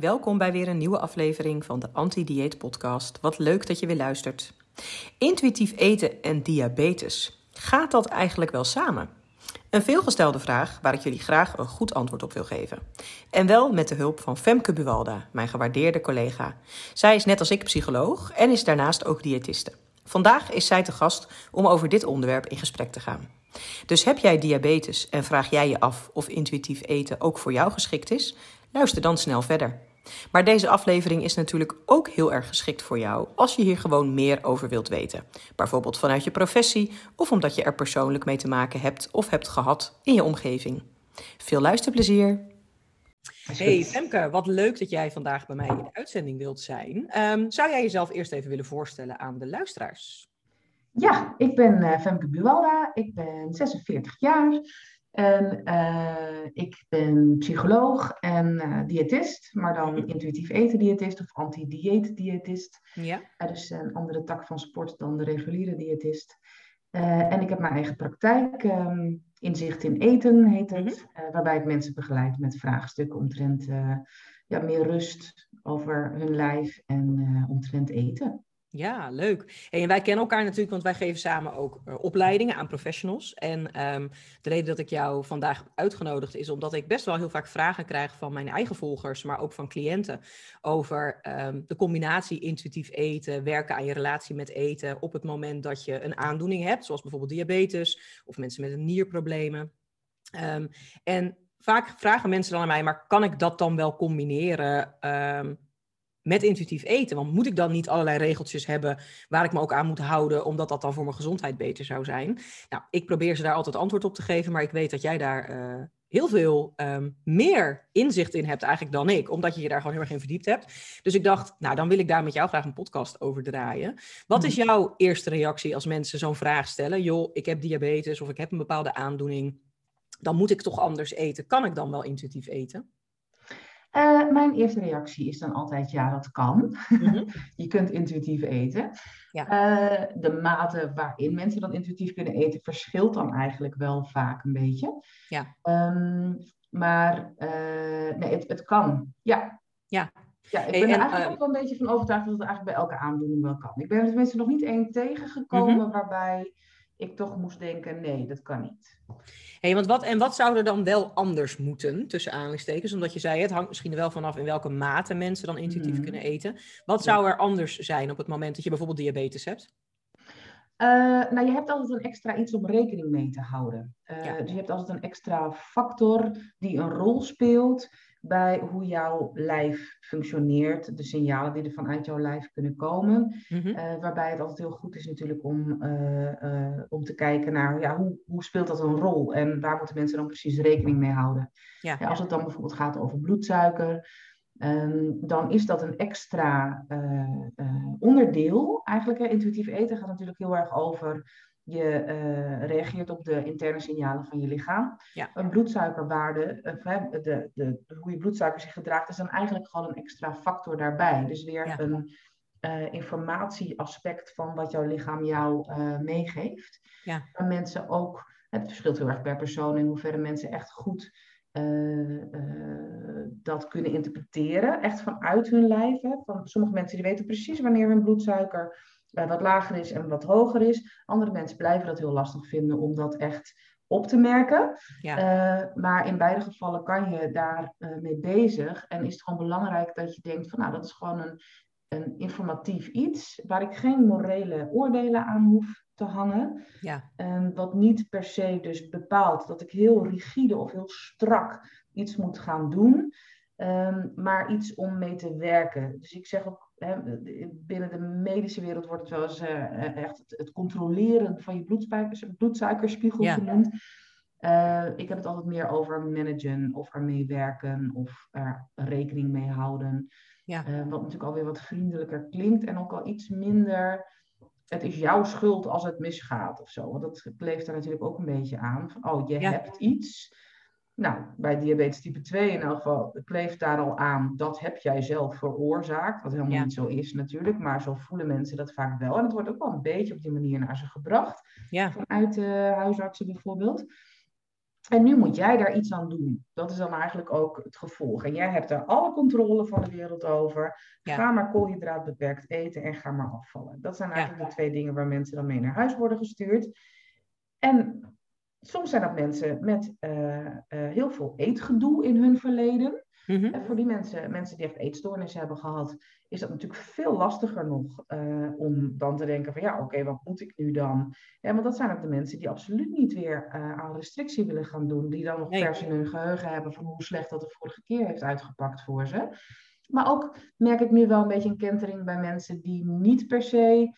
Welkom bij weer een nieuwe aflevering van de Anti-Dieet Podcast. Wat leuk dat je weer luistert. Intuïtief eten en diabetes. Gaat dat eigenlijk wel samen? Een veelgestelde vraag waar ik jullie graag een goed antwoord op wil geven. En wel met de hulp van Femke Buwalda, mijn gewaardeerde collega. Zij is net als ik psycholoog en is daarnaast ook diëtiste. Vandaag is zij te gast om over dit onderwerp in gesprek te gaan. Dus heb jij diabetes en vraag jij je af of intuïtief eten ook voor jou geschikt is? Luister dan snel verder. Maar deze aflevering is natuurlijk ook heel erg geschikt voor jou als je hier gewoon meer over wilt weten. Bijvoorbeeld vanuit je professie of omdat je er persoonlijk mee te maken hebt of hebt gehad in je omgeving. Veel luisterplezier! Hey Femke, wat leuk dat jij vandaag bij mij in de uitzending wilt zijn. Um, zou jij jezelf eerst even willen voorstellen aan de luisteraars? Ja, ik ben uh, Femke Buwalda, ik ben 46 jaar. En uh, ik ben psycholoog en uh, diëtist, maar dan mhm. intuïtief eten diëtist of anti-dieet diëtist. Ja. Uh, dus een andere tak van sport dan de reguliere diëtist. en ik heb mijn eigen praktijk, um, Inzicht in Eten heet het, mm waarbij ik mensen begeleid met vraagstukken omtrent ja, meer rust over hun lijf en omtrent eten. Ja, leuk. En wij kennen elkaar natuurlijk, want wij geven samen ook uh, opleidingen aan professionals. En um, de reden dat ik jou vandaag uitgenodigd is omdat ik best wel heel vaak vragen krijg van mijn eigen volgers, maar ook van cliënten, over um, de combinatie intuïtief eten, werken aan je relatie met eten op het moment dat je een aandoening hebt, zoals bijvoorbeeld diabetes of mensen met een nierproblemen. Um, en vaak vragen mensen dan aan mij, maar kan ik dat dan wel combineren? Met intuïtief eten? Want moet ik dan niet allerlei regeltjes hebben waar ik me ook aan moet houden, omdat dat dan voor mijn gezondheid beter zou zijn? Nou, ik probeer ze daar altijd antwoord op te geven, maar ik weet dat jij daar uh, heel veel um, meer inzicht in hebt eigenlijk dan ik, omdat je je daar gewoon heel erg in verdiept hebt. Dus ik dacht, nou, dan wil ik daar met jou graag een podcast over draaien. Wat is hmm. jouw eerste reactie als mensen zo'n vraag stellen? Joh, ik heb diabetes of ik heb een bepaalde aandoening. Dan moet ik toch anders eten. Kan ik dan wel intuïtief eten? Uh, mijn eerste reactie is dan altijd ja, dat kan. Mhm. je kunt intuïtief eten. Ja. Uh, de mate waarin mensen dan intuïtief kunnen eten verschilt dan eigenlijk wel vaak een beetje. Ja. Um, maar uh, nee, het, het kan. Ja. Ja. Ja, ik ben er eigenlijk ook wel een beetje van overtuigd dat het eigenlijk bij elke aandoening wel kan. Ik ben er tenminste nog niet één tegengekomen mm waarbij ik toch moest denken, nee, dat kan niet. Hey, want wat, en wat zou er dan wel anders moeten, tussen aanhalingstekens? Omdat je zei, het hangt misschien wel vanaf in welke mate mensen dan intuïtief hmm. kunnen eten. Wat zou er anders zijn op het moment dat je bijvoorbeeld diabetes hebt? Uh, nou, je hebt altijd een extra iets om rekening mee te houden. Uh, Dus je hebt altijd een extra factor die een rol speelt bij hoe jouw lijf functioneert, de signalen die er vanuit jouw lijf kunnen komen. Mhm. Eh, waarbij het altijd heel goed is natuurlijk om, uh, uh, om te kijken naar ja, hoe, hoe speelt dat een rol en waar moeten mensen dan precies rekening mee houden. Ja, ja, als het dan bijvoorbeeld gaat over bloedsuiker, um, dan is dat een extra onderdeel. Eigenlijk, hè, intuïtief eten gaat natuurlijk heel erg over je uh, reageert op de interne signalen van je lichaam. Ja. Een bloedsuikerwaarde, uh, de, de, hoe je bloedsuiker zich gedraagt, is dan eigenlijk gewoon een extra factor daarbij. Dus weer een uh, informatieaspect van wat jouw lichaam jou meegeeft. Ja. En mensen ook, het verschilt heel erg per persoon in hoeverre mensen echt goed dat kunnen interpreteren. Echt vanuit hun lijf. Hè. Van, sommige mensen die weten precies wanneer hun bloedsuiker wat lager is en wat hoger is. Andere mensen blijven dat heel lastig vinden om dat echt op te merken. Ja. Uh, maar in beide gevallen kan je daar uh, mee bezig. En is het gewoon belangrijk dat je denkt van nou, dat is gewoon een, een informatief iets waar ik geen morele oordelen aan hoef te hangen. Ja. En wat niet per se dus bepaalt dat ik heel rigide of heel strak iets moet gaan doen. Um, maar iets om mee te werken. Dus ik zeg ook binnen de medische wereld wordt het wel eens uh, echt het, het, controleren van je bloedsuikerspiegel genoemd. Uh, ik heb het altijd meer over managen of ermee werken of er rekening mee houden. Ja. Uh, wat natuurlijk alweer wat vriendelijker klinkt en ook al iets minder. Het is jouw schuld als het misgaat of zo. Want dat kleeft er natuurlijk ook een beetje aan. Van, oh, je hebt iets. Nou, bij diabetes type 2 in elk geval kleeft daar al aan. Dat heb jij zelf veroorzaakt. Wat helemaal niet zo is natuurlijk. Maar zo voelen mensen dat vaak wel. En het wordt ook wel een beetje op die manier naar ze gebracht. Ja. Vanuit de huisartsen bijvoorbeeld. En nu moet jij daar iets aan doen. Dat is dan eigenlijk ook het gevolg. En jij hebt daar alle controle van de wereld over. Ga maar koolhydraatbeperkt eten en ga maar afvallen. Dat zijn eigenlijk de twee dingen waar mensen dan mee naar huis worden gestuurd. En soms zijn dat mensen met uh, uh, heel veel eetgedoe in hun verleden. Mhm. En voor die mensen, mensen die echt eetstoornissen hebben gehad, is dat natuurlijk veel lastiger nog uh, om dan te denken van ja, oké, wat moet ik nu dan? Ja, want dat zijn ook de mensen die absoluut niet weer aan restrictie willen gaan doen, die dan nog nee. pers in hun geheugen hebben van hoe slecht dat de vorige keer heeft uitgepakt voor ze. Maar ook merk ik nu wel een beetje een kentering bij mensen die niet per se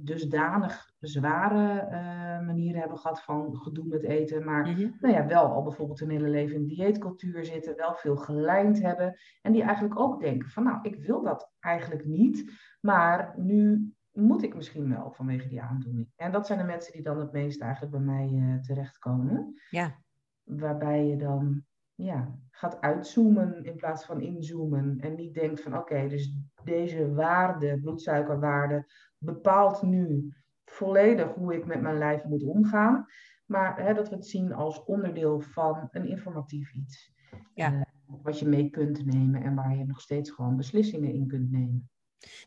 dusdanig zware uh, manieren hebben gehad van gedoe met eten. Maar mhm. nou ja, wel al bijvoorbeeld een hele leven in dieetcultuur zitten, wel veel gelijnd hebben. En die eigenlijk ook denken van nou, ik wil dat eigenlijk niet. Maar nu moet ik misschien wel vanwege die aandoening. En dat zijn de mensen die dan het meest eigenlijk bij mij terechtkomen. Ja. Waarbij je dan ja, gaat uitzoomen in plaats van inzoomen. En niet denkt van oké, dus deze waarde, bloedsuikerwaarde, bepaalt nu volledig hoe ik met mijn lijf moet omgaan. Maar hè, dat we het zien als onderdeel van een informatief iets. Ja. Uh, wat je mee kunt nemen en waar je nog steeds gewoon beslissingen in kunt nemen.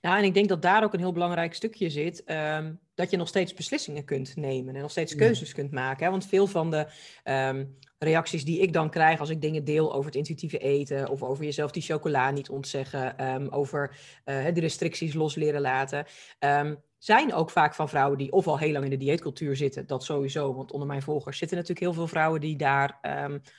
Nou, en ik denk dat daar ook een heel belangrijk stukje zit. Ehm, dat je nog steeds beslissingen kunt nemen en nog steeds keuzes kunt maken. Hè? Want veel van de ehm, reacties die ik dan krijg als ik dingen deel over het intuïtieve eten of over jezelf die chocola niet ontzeggen, um, over uh, de restricties los leren laten, zijn ook vaak van vrouwen die of al heel lang in de dieetcultuur zitten, dat sowieso, want onder mijn volgers zitten natuurlijk heel veel vrouwen die daar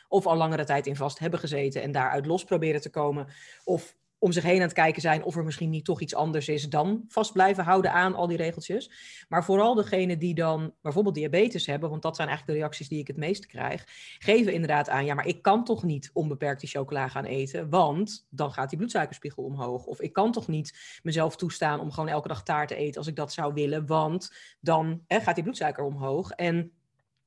of al langere tijd in vast hebben gezeten en daaruit los proberen te komen, of om zich heen aan het kijken zijn of er misschien niet toch iets anders is dan vast blijven houden aan al die regeltjes. Maar vooral degene die dan bijvoorbeeld diabetes hebben, want dat zijn eigenlijk de reacties die ik het meest krijg, geven inderdaad aan, ja, maar ik kan toch niet onbeperkt die chocola gaan eten, want dan gaat die bloedsuikerspiegel omhoog. Of ik kan toch niet mezelf toestaan om gewoon elke dag taart te eten als ik dat zou willen, want dan gaat die bloedsuiker omhoog. En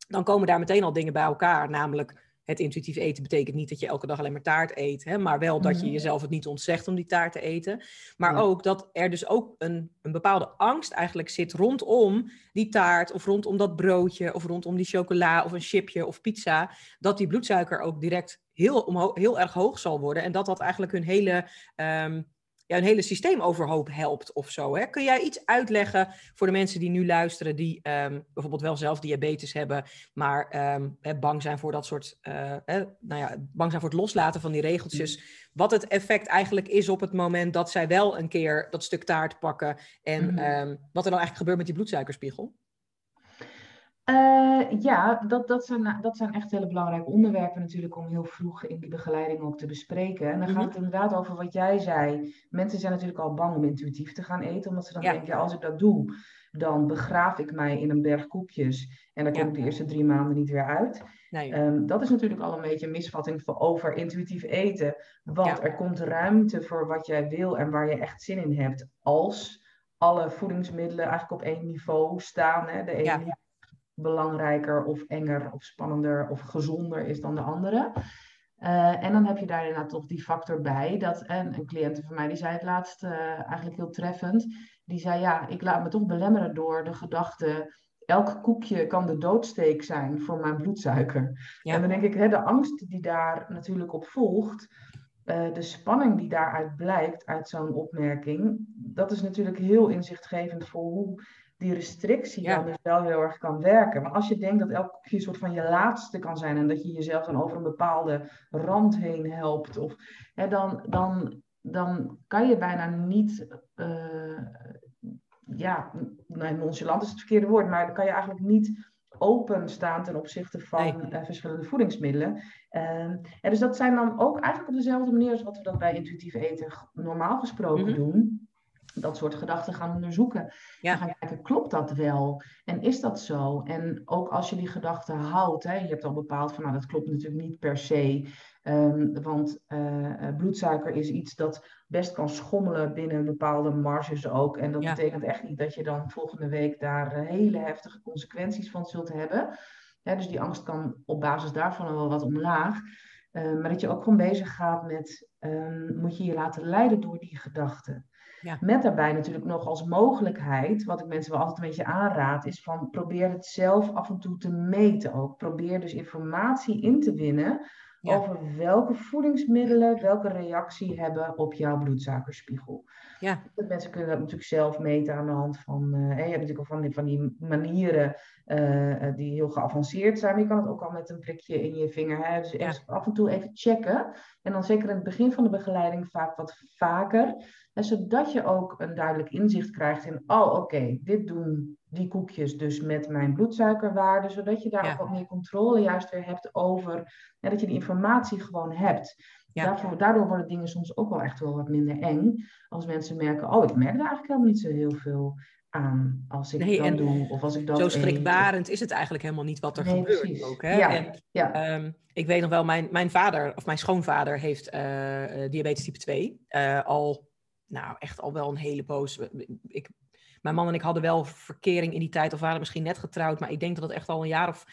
dan komen daar meteen al dingen bij elkaar, namelijk het intuïtief eten betekent niet dat je elke dag alleen maar taart eet, hè, maar wel dat je mhm. jezelf het niet ontzegt om die taart te eten. Maar ook dat er dus ook een, een bepaalde angst eigenlijk zit rondom die taart of rondom dat broodje of rondom die chocola of een chipje of pizza, dat die bloedsuiker ook direct heel, heel erg hoog zal worden en dat dat eigenlijk hun hele um, ja, een hele systeem overhoop helpt of zo. Hè? Kun jij iets uitleggen voor de mensen die nu luisteren, die um, bijvoorbeeld wel zelf diabetes hebben, maar um, bang zijn voor dat soort, uh, nou ja, bang zijn voor het loslaten van die regeltjes. Mm. Wat het effect eigenlijk is op het moment dat zij wel een keer dat stuk taart pakken en mm-hmm. um, wat er dan eigenlijk gebeurt met die bloedsuikerspiegel? Uh, ja, dat, dat, zijn, dat zijn echt hele belangrijke onderwerpen natuurlijk om heel vroeg in die begeleiding ook te bespreken. En dan gaat mhm. het inderdaad over wat jij zei. Mensen zijn natuurlijk al bang om intuïtief te gaan eten, omdat ze dan denken, ja, als ik dat doe, dan begraaf ik mij in een berg koekjes en dan kom ik de eerste drie maanden niet weer uit. Nee. Um, dat is natuurlijk al een beetje een misvatting voor over intuïtief eten, want er komt ruimte voor wat jij wil en waar je echt zin in hebt, als alle voedingsmiddelen eigenlijk op één niveau staan. Hè? De ene belangrijker of enger of spannender of gezonder is dan de andere. Uh, en dan heb je daar inderdaad toch die factor bij. Dat, en een cliënte van mij die zei het laatst uh, eigenlijk heel treffend. Die zei ja, ik laat me toch belemmeren door de gedachte. Elk koekje kan de doodsteek zijn voor mijn bloedsuiker. Ja. En dan denk ik, hè, de angst die daar natuurlijk op volgt. Uh, de spanning die daaruit blijkt uit zo'n opmerking. Dat is natuurlijk heel inzichtgevend voor hoe die restrictie dan dus wel heel erg kan werken. Maar als je denkt dat elk een soort van je laatste kan zijn en dat je jezelf dan over een bepaalde rand heen helpt, of, hè, dan, dan, dan kan je bijna niet, uh, ja, nee, nonchalant is het verkeerde woord, maar dan kan je eigenlijk niet openstaan ten opzichte van uh, verschillende voedingsmiddelen. Uh, dus dat zijn dan ook eigenlijk op dezelfde manier als wat we dat bij intuïtief eten normaal gesproken mhm. doen. Dat soort gedachten gaan onderzoeken. Ja. Gaan kijken, klopt dat wel? En is dat zo? En ook als je die gedachten houdt, hè, je hebt al bepaald van, nou dat klopt natuurlijk niet per se. Um, want uh, bloedsuiker is iets dat best kan schommelen binnen bepaalde marges ook. En dat betekent echt niet dat je dan volgende week daar uh, hele heftige consequenties van zult hebben. Hè, dus die angst kan op basis daarvan wel wat omlaag. Uh, maar dat je ook gewoon bezig gaat met, um, moet je je laten leiden door die gedachten. Ja. Met daarbij natuurlijk nog als mogelijkheid, wat ik mensen wel altijd een beetje aanraad, is van probeer het zelf af en toe te meten ook. Probeer dus informatie in te winnen over welke voedingsmiddelen welke reactie hebben op jouw bloedsuikerspiegel. Ja. Mensen kunnen dat natuurlijk zelf meten aan de hand van, uh, je hebt natuurlijk al van die, van die manieren uh, die heel geavanceerd zijn, maar je kan het ook al met een prikje in je vinger. Hè? Dus af en toe even checken. En dan zeker in het begin van de begeleiding vaak wat vaker. Zodat je ook een duidelijk inzicht krijgt in, oh oké, dit doen die koekjes dus met mijn bloedsuikerwaarde, zodat je daar ook wat meer controle juist weer hebt over, en dat je die informatie gewoon hebt. Daarvoor, daardoor worden dingen soms ook wel echt wel wat minder eng, als mensen merken, oh ik merk er eigenlijk helemaal niet zo heel veel aan als ik nee, dat doe of als ik dat Zo schrikbarend is het eigenlijk helemaal niet wat er gebeurt ook. Hè? Ja, en, ja. Ehm, ik weet nog wel, mijn, mijn vader, of mijn schoonvader heeft uh, diabetes type 2. Uh, eh, al, nou echt al wel een hele poos. Ik mijn man en ik hadden wel verkering in die tijd, of waren misschien net getrouwd, maar ik denk dat het echt al een jaar of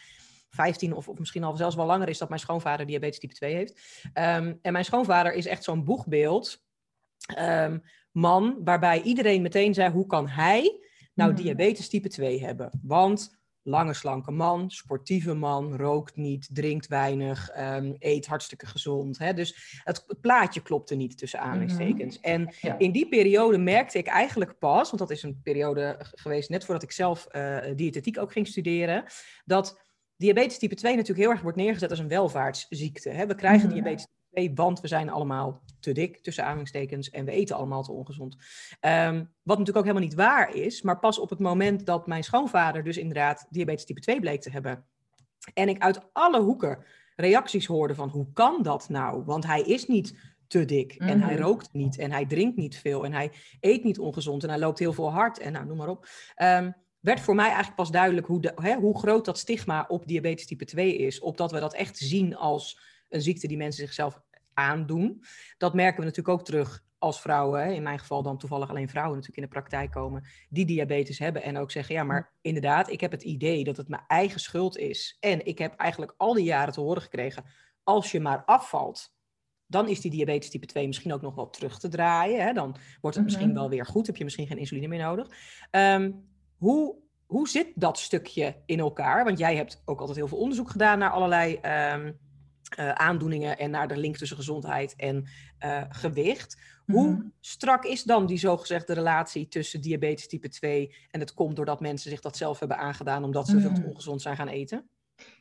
15 of, of misschien al zelfs wel langer is dat mijn schoonvader diabetes type 2 heeft. Ehm, en mijn schoonvader is echt zo'n boegbeeld. Um, man, waarbij iedereen meteen zei: hoe kan hij nou hmm. diabetes type 2 hebben? Want lange, slanke man, sportieve man, rookt niet, drinkt weinig, um, eet hartstikke gezond. Hè? Dus het, plaatje klopte niet tussen mhm. aanhalingstekens. En in die periode merkte ik eigenlijk pas, want dat is een periode geweest net voordat ik zelf uh, diëtetiek ook ging studeren, dat diabetes type 2 natuurlijk heel erg wordt neergezet als een welvaartsziekte. Hè? We krijgen mm diabetes want we zijn allemaal te dik, tussen aanhalingstekens, en we eten allemaal te ongezond. Um, wat natuurlijk ook helemaal niet waar is, maar pas op het moment dat mijn schoonvader dus inderdaad diabetes type 2 bleek te hebben, en ik uit alle hoeken reacties hoorde van hoe kan dat nou? Want hij is niet te dik en hij mhm. rookt niet en hij drinkt niet veel en hij eet niet ongezond en hij loopt heel veel hard en nou, noem maar op. Um, werd voor mij eigenlijk pas duidelijk hoe, de, hè, hoe groot dat stigma op diabetes type 2 is. Opdat we dat echt zien als een ziekte die mensen zichzelf aandoen. Dat merken we natuurlijk ook terug als vrouwen, in mijn geval dan toevallig alleen vrouwen natuurlijk in de praktijk komen, die diabetes hebben en ook zeggen, ja, maar inderdaad, ik heb het idee dat het mijn eigen schuld is. En ik heb eigenlijk al die jaren te horen gekregen, als je maar afvalt, dan is die diabetes type 2 misschien ook nog wel terug te draaien. Hè? Dan wordt het misschien mhm. wel weer goed, heb je misschien geen insuline meer nodig. Ehm, hoe, hoe zit dat stukje in elkaar? Want jij hebt ook altijd heel veel onderzoek gedaan naar allerlei ehm, uh, aandoeningen en naar de link tussen gezondheid en uh, gewicht. Hoe mhm. strak is dan die zogezegde relatie tussen diabetes type 2 en het komt doordat mensen zich dat zelf hebben aangedaan omdat ze veel te mhm. ongezond zijn gaan eten?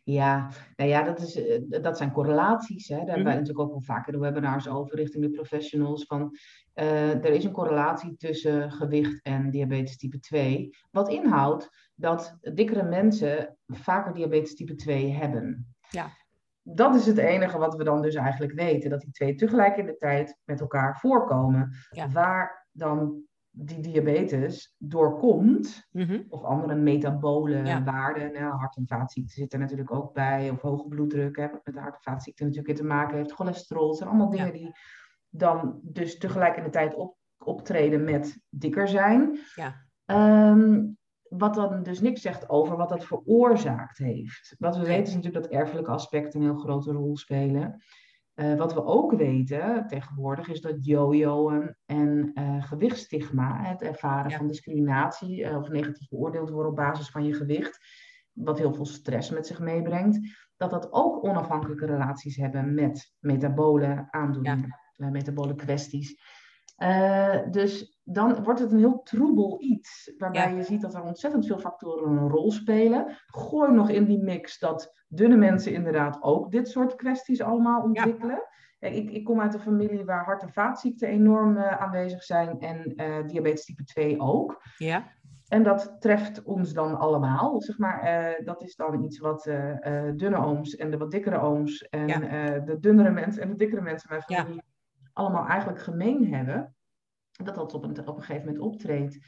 Ja, nou ja, dat, is, uh, dat zijn correlaties. Hè. Daar hebben wij mhm. natuurlijk ook wel vaker de webinars over richting de professionals. Van, er is een correlatie tussen gewicht en diabetes type 2. Wat inhoudt dat dikkere mensen vaker diabetes type 2 hebben. Ja dat is het enige wat we dan dus eigenlijk weten. Dat die twee tegelijk in de tijd met elkaar voorkomen. Waar dan die diabetes doorkomt, mm of andere metabole waarden, nou, hart- en vaatziekten zitten er natuurlijk ook bij, of hoge bloeddruk, hè, wat met de hart- en vaatziekten natuurlijk in te maken heeft, cholesterol, het zijn allemaal dingen die dan dus tegelijk in de tijd op, optreden met dikker zijn. Ja. Ehm, wat dan dus niks zegt over wat dat veroorzaakt heeft. Wat we weten is natuurlijk dat erfelijke aspecten een heel grote rol spelen. Uh, wat we ook weten tegenwoordig is dat jojoen en uh, gewichtstigma, het ervaren van discriminatie uh, of negatief beoordeeld worden op basis van je gewicht, wat heel veel stress met zich meebrengt, dat dat ook onafhankelijke relaties hebben met metabole aandoeningen, ja. metabole kwesties. dus dan wordt het een heel troebel iets. Waarbij je ziet dat er ontzettend veel factoren een rol spelen. Gooi nog in die mix dat dunne mensen inderdaad ook dit soort kwesties allemaal ontwikkelen. Ik, ik, kom uit een familie waar hart- en vaatziekten enorm uh, aanwezig zijn en uh, diabetes type 2 ook. Ja. En dat treft ons dan allemaal. Zeg maar, uh, dat is dan iets wat dunne ooms en de wat dikkere ooms en de dunnere mensen en de dikkere mensen in mijn familie allemaal eigenlijk gemeen hebben. Dat dat op een, op een gegeven moment optreedt.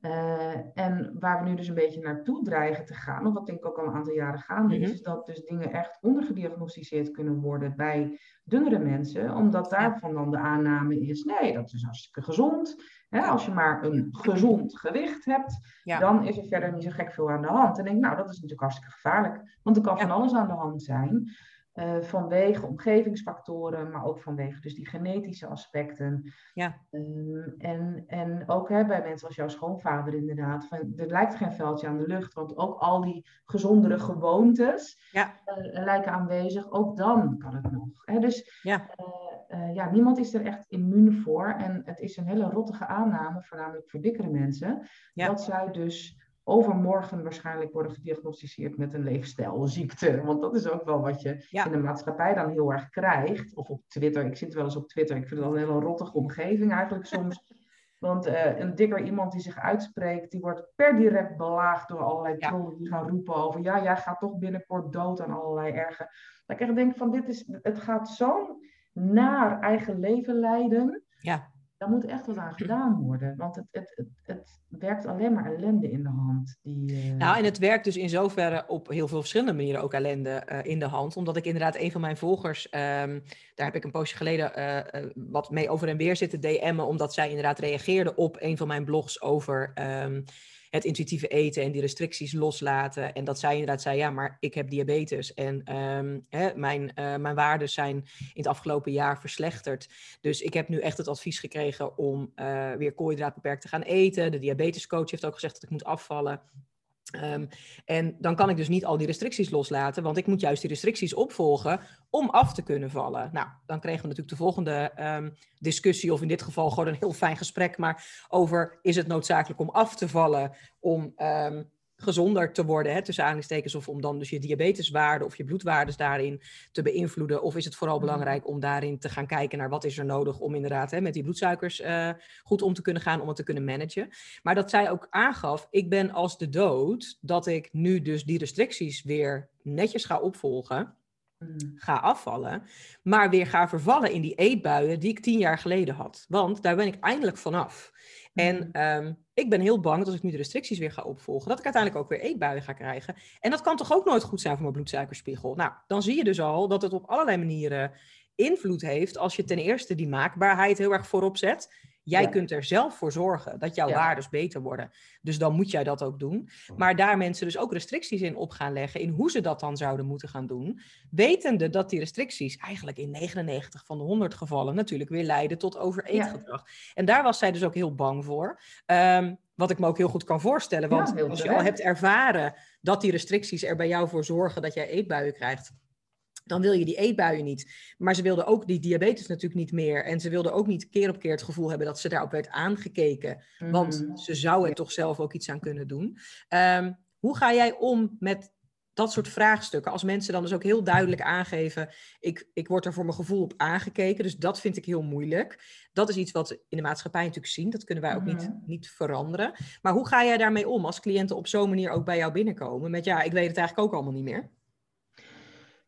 Uh, en waar we nu dus een beetje naartoe dreigen te gaan, of wat denk ik ook al een aantal jaren gaande is, mhm. is dat dus dingen echt ondergediagnosticeerd kunnen worden bij dunnere mensen, omdat daarvan dan de aanname is, nee, dat is hartstikke gezond. Hè, als je maar een gezond gewicht hebt, dan is er verder niet zo gek veel aan de hand. En denk ik, nou, dat is natuurlijk hartstikke gevaarlijk, want er kan van alles aan de hand zijn. Uh, vanwege omgevingsfactoren, maar ook vanwege dus die genetische aspecten. Ja. Um, en, en ook hè, bij mensen als jouw schoonvader inderdaad, van, er lijkt geen veldje aan de lucht, want ook al die gezondere gewoontes ja. uh, lijken aanwezig, ook dan kan het nog. Hè? Dus ja. Uh, ja, niemand is er echt immuun voor en het is een hele rottige aanname, voornamelijk voor dikkere mensen, dat zij dus overmorgen waarschijnlijk worden gediagnosticeerd met een leefstijlziekte. Want dat is ook wel wat je in de maatschappij dan heel erg krijgt. Of op Twitter. Ik zit wel eens op Twitter. Ik vind het al een hele rottige omgeving eigenlijk soms. Want uh, een dikker iemand die zich uitspreekt, die wordt per direct belaagd door allerlei trollen die gaan roepen over, ja, jij gaat toch binnenkort dood aan allerlei ergen. Dat ik echt denk van, dit is, het gaat zo'n naar eigen leven leiden. Ja daar moet echt wat aan gedaan worden. Want het, het, het, het werkt alleen maar ellende in de hand. Die, uh... Nou, en het werkt dus in zoverre op heel veel verschillende manieren ook ellende uh, in de hand. Omdat ik inderdaad een van mijn volgers, um, daar heb ik een poosje geleden uh, wat mee over en weer zitten DM'en. Omdat zij inderdaad reageerde op een van mijn blogs over... Um, het intuïtieve eten en die restricties loslaten. En dat zij inderdaad zei, ja, maar ik heb diabetes en um, hè, mijn, uh, mijn waarden zijn in het afgelopen jaar verslechterd. Dus ik heb nu echt het advies gekregen om uh, weer koolhydraatbeperkt te gaan eten. De diabetescoach heeft ook gezegd dat ik moet afvallen. Um, en dan kan ik dus niet al die restricties loslaten, want ik moet juist die restricties opvolgen om af te kunnen vallen. Nou, dan kregen we natuurlijk de volgende um, discussie, of in dit geval gewoon een heel fijn gesprek, maar over is het noodzakelijk om af te vallen om um, gezonder te worden, hè, tussen aanhalingstekens, of om dan dus je diabeteswaarde of je bloedwaardes daarin te beïnvloeden? Of is het vooral mhm. belangrijk om daarin te gaan kijken naar wat is er nodig om inderdaad hè, met die bloedsuikers uh, goed om te kunnen gaan, om het te kunnen managen? Maar dat zij ook aangaf, ik ben als de dood, dat ik nu dus die restricties weer netjes ga opvolgen. Ga afvallen, maar weer ga vervallen in die eetbuien die ik tien jaar geleden had. Want daar ben ik eindelijk vanaf. En um, ik ben heel bang dat als ik nu de restricties weer ga opvolgen, dat ik uiteindelijk ook weer eetbuien ga krijgen. En dat kan toch ook nooit goed zijn voor mijn bloedsuikerspiegel. Nou, dan zie je dus al dat het op allerlei manieren invloed heeft als je ten eerste die maakbaarheid heel erg voorop zet. Jij kunt er zelf voor zorgen dat jouw ja. waardes beter worden. Dus dan moet jij dat ook doen. Maar daar mensen dus ook restricties in op gaan leggen, in hoe ze dat dan zouden moeten gaan doen, wetende dat die restricties eigenlijk in 99 van de 100 gevallen natuurlijk weer leiden tot overeetgedrag. Ja. En daar was zij dus ook heel bang voor. Um, wat ik me ook heel goed kan voorstellen. Want als je al hebt ervaren dat die restricties er bij jou voor zorgen dat jij eetbuien krijgt dan wil je die eetbuien niet. Maar ze wilden ook die diabetes natuurlijk niet meer. En ze wilden ook niet keer op keer het gevoel hebben dat ze daarop werd aangekeken. Want mhm. ze zou er toch zelf ook iets aan kunnen doen. Um, hoe ga jij om met dat soort vraagstukken? Als mensen dan dus ook heel duidelijk aangeven: ik, ik word er voor mijn gevoel op aangekeken. Dus dat vind ik heel moeilijk. Dat is iets wat we in de maatschappij natuurlijk zien. Dat kunnen wij ook niet, mhm. niet veranderen. Maar hoe ga jij daarmee om als cliënten op zo'n manier ook bij jou binnenkomen? Met ja, ik weet het eigenlijk ook allemaal niet meer.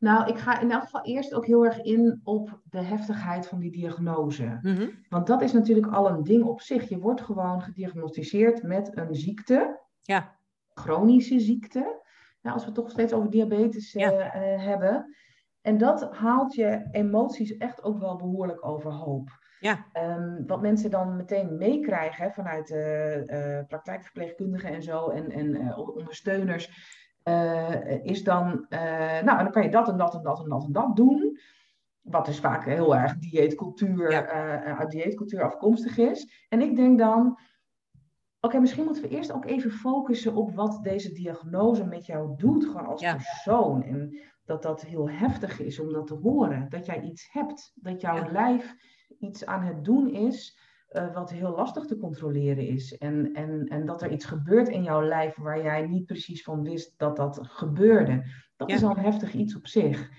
Nou, ik ga in elk geval eerst ook heel erg in op de heftigheid van die diagnose. Mhm. Want dat is natuurlijk al een ding op zich. Je wordt gewoon gediagnosticeerd met een ziekte, ja. chronische ziekte. Nou, als we het toch steeds over diabetes uh, hebben. En dat haalt je emoties echt ook wel behoorlijk overhoop. Ja. Um, wat mensen dan meteen meekrijgen vanuit uh, praktijkverpleegkundigen en zo en, en ondersteuners uh, is dan, uh, nou, dan kan je dat en dat en dat en dat en dat doen. Wat dus vaak heel erg dieetcultuur, ja. uh, uit dieetcultuur afkomstig is. En ik denk dan, oké, okay, misschien moeten we eerst ook even focussen op wat deze diagnose met jou doet, gewoon als ja. persoon. En dat dat heel heftig is om dat te horen. Dat jij iets hebt, dat jouw ja. lijf iets aan het doen is uh, wat heel lastig te controleren is. En, en, en dat er iets gebeurt in jouw lijf waar jij niet precies van wist dat dat gebeurde. Dat ja. is al heftig iets op zich.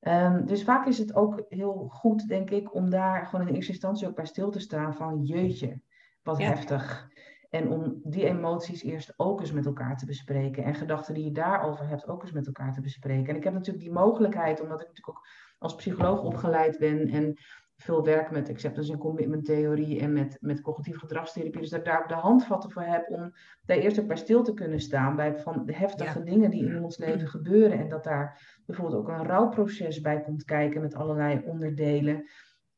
Um, dus vaak is het ook heel goed, denk ik, om daar gewoon in eerste instantie ook bij stil te staan van jeetje, wat ja. heftig. En om die emoties eerst ook eens met elkaar te bespreken. En gedachten die je daarover hebt ook eens met elkaar te bespreken. En ik heb natuurlijk die mogelijkheid, omdat ik natuurlijk ook als psycholoog opgeleid ben en veel werk met acceptance en commitment theorie en met, met cognitieve gedragstherapie. Dus dat ik daar ook de handvatten voor heb om daar eerst ook bij stil te kunnen staan. Bij van de heftige dingen die in ons leven gebeuren. En dat daar bijvoorbeeld ook een rouwproces bij komt kijken met allerlei onderdelen.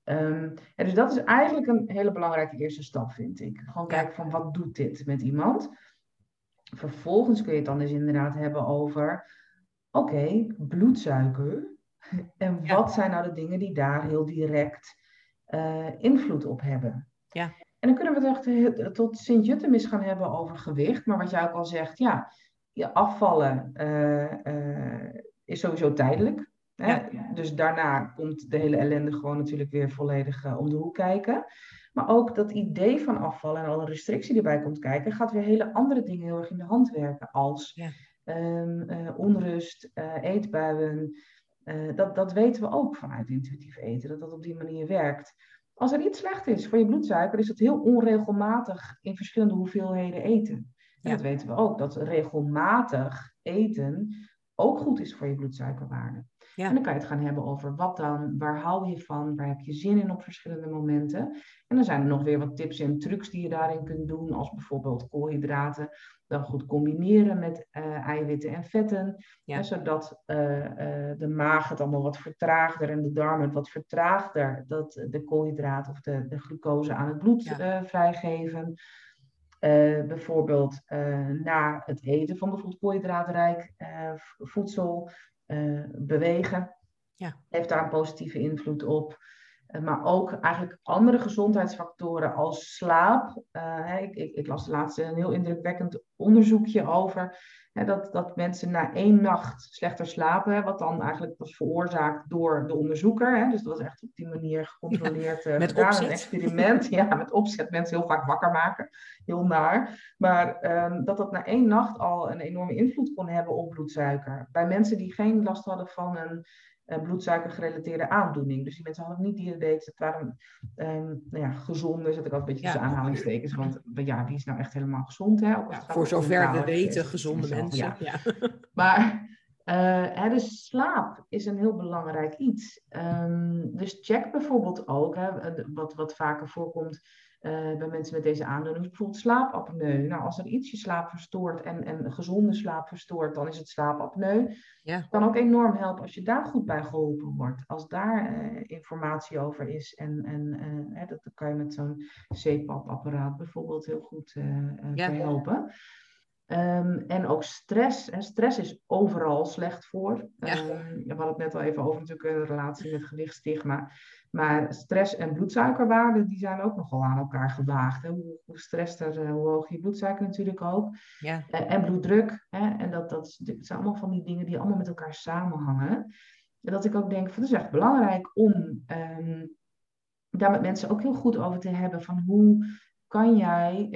Um, en dus dat is eigenlijk een hele belangrijke eerste stap, vind ik. Gewoon kijken van wat doet dit met iemand. Vervolgens kun je het dan dus inderdaad hebben over, oké, bloedsuiker. En wat zijn nou de dingen die daar heel direct uh, invloed op hebben? Ja. En dan kunnen we het echt tot Sint-Juttemis gaan hebben over gewicht. Maar wat jij ook al zegt, ja, je afvallen uh, uh, is sowieso tijdelijk. Hè? Dus daarna komt de hele ellende gewoon natuurlijk weer volledig om de hoek kijken. Maar ook dat idee van afvallen en alle restrictie die erbij komt kijken, gaat weer hele andere dingen heel erg in de hand werken. Als ja. um, onrust, eetbuien, uh, dat, dat weten we ook vanuit intuïtief eten, dat dat op die manier werkt. Als er iets slecht is voor je bloedsuiker, is dat heel onregelmatig in verschillende hoeveelheden eten. En dat weten we ook, dat regelmatig eten ook goed is voor je bloedsuikerwaarde. Ja. En dan kan je het gaan hebben over wat dan, waar hou je van, waar heb je zin in op verschillende momenten. En dan zijn er nog weer wat tips en trucs die je daarin kunt doen, als bijvoorbeeld koolhydraten dan goed combineren met uh, eiwitten en vetten, ja. zodat uh, uh, de maag het allemaal wat vertraagder en de darmen het wat vertraagder, dat de koolhydraten of de, de glucose aan het bloed ja. vrijgeven. bijvoorbeeld na het eten van bijvoorbeeld koolhydraatrijk voedsel bewegen. Ja. Heeft daar een positieve invloed op. Uh, maar ook eigenlijk andere gezondheidsfactoren als slaap. Uh, ik, ik, ik, las laatst een heel indrukwekkend onderzoekje over dat, dat mensen na één nacht slechter slapen, wat dan eigenlijk was veroorzaakt door de onderzoeker. Dus dat was echt op die manier gecontroleerd ja, met gedaan, een experiment. Ja, met opzet mensen heel vaak wakker maken. Heel naar. Maar um, dat dat na één nacht al een enorme invloed kon hebben op bloedsuiker. Bij mensen die geen last hadden van een bloedsuikergerelateerde aandoening. Dus die mensen hadden niet diabetes. Het waren um, nou ja, gezonde, zet ik altijd een beetje tussen aanhalingstekens. Want ja, wie is nou echt helemaal gezond? Hè? Ja, voor zover we weten, gezonde mensen. Ja. Maar uh, dus slaap is een heel belangrijk iets. Um, dus check bijvoorbeeld ook, hè, wat, wat vaker voorkomt uh, bij mensen met deze aandoening, bijvoorbeeld slaapapneu. Nou, als er iets je slaap verstoort en, en gezonde slaap verstoort, dan is het slaapapneu. Ja. Het kan ook enorm helpen als je daar goed bij geholpen wordt. Als daar uh, informatie over is. En, en uh, dat kan je met zo'n CPAP-apparaat bijvoorbeeld heel goed ja. helpen. Um, en ook stress. Hè. Stress is overal slecht voor. Ja. Um, we hadden het net al even over natuurlijk een relatie met gewichtstigma. Maar stress en bloedsuikerwaarden, die zijn ook nogal aan elkaar gewaagd. Hè. Hoe, hoe stresster, uh, hoe hoger je bloedsuiker natuurlijk ook. Ja. Uh, en bloeddruk. Hè. En dat, dat, zijn allemaal van die dingen die allemaal met elkaar samenhangen. En dat ik ook denk, van, het is echt belangrijk om um, daar met mensen ook heel goed over te hebben. Van hoe kan jij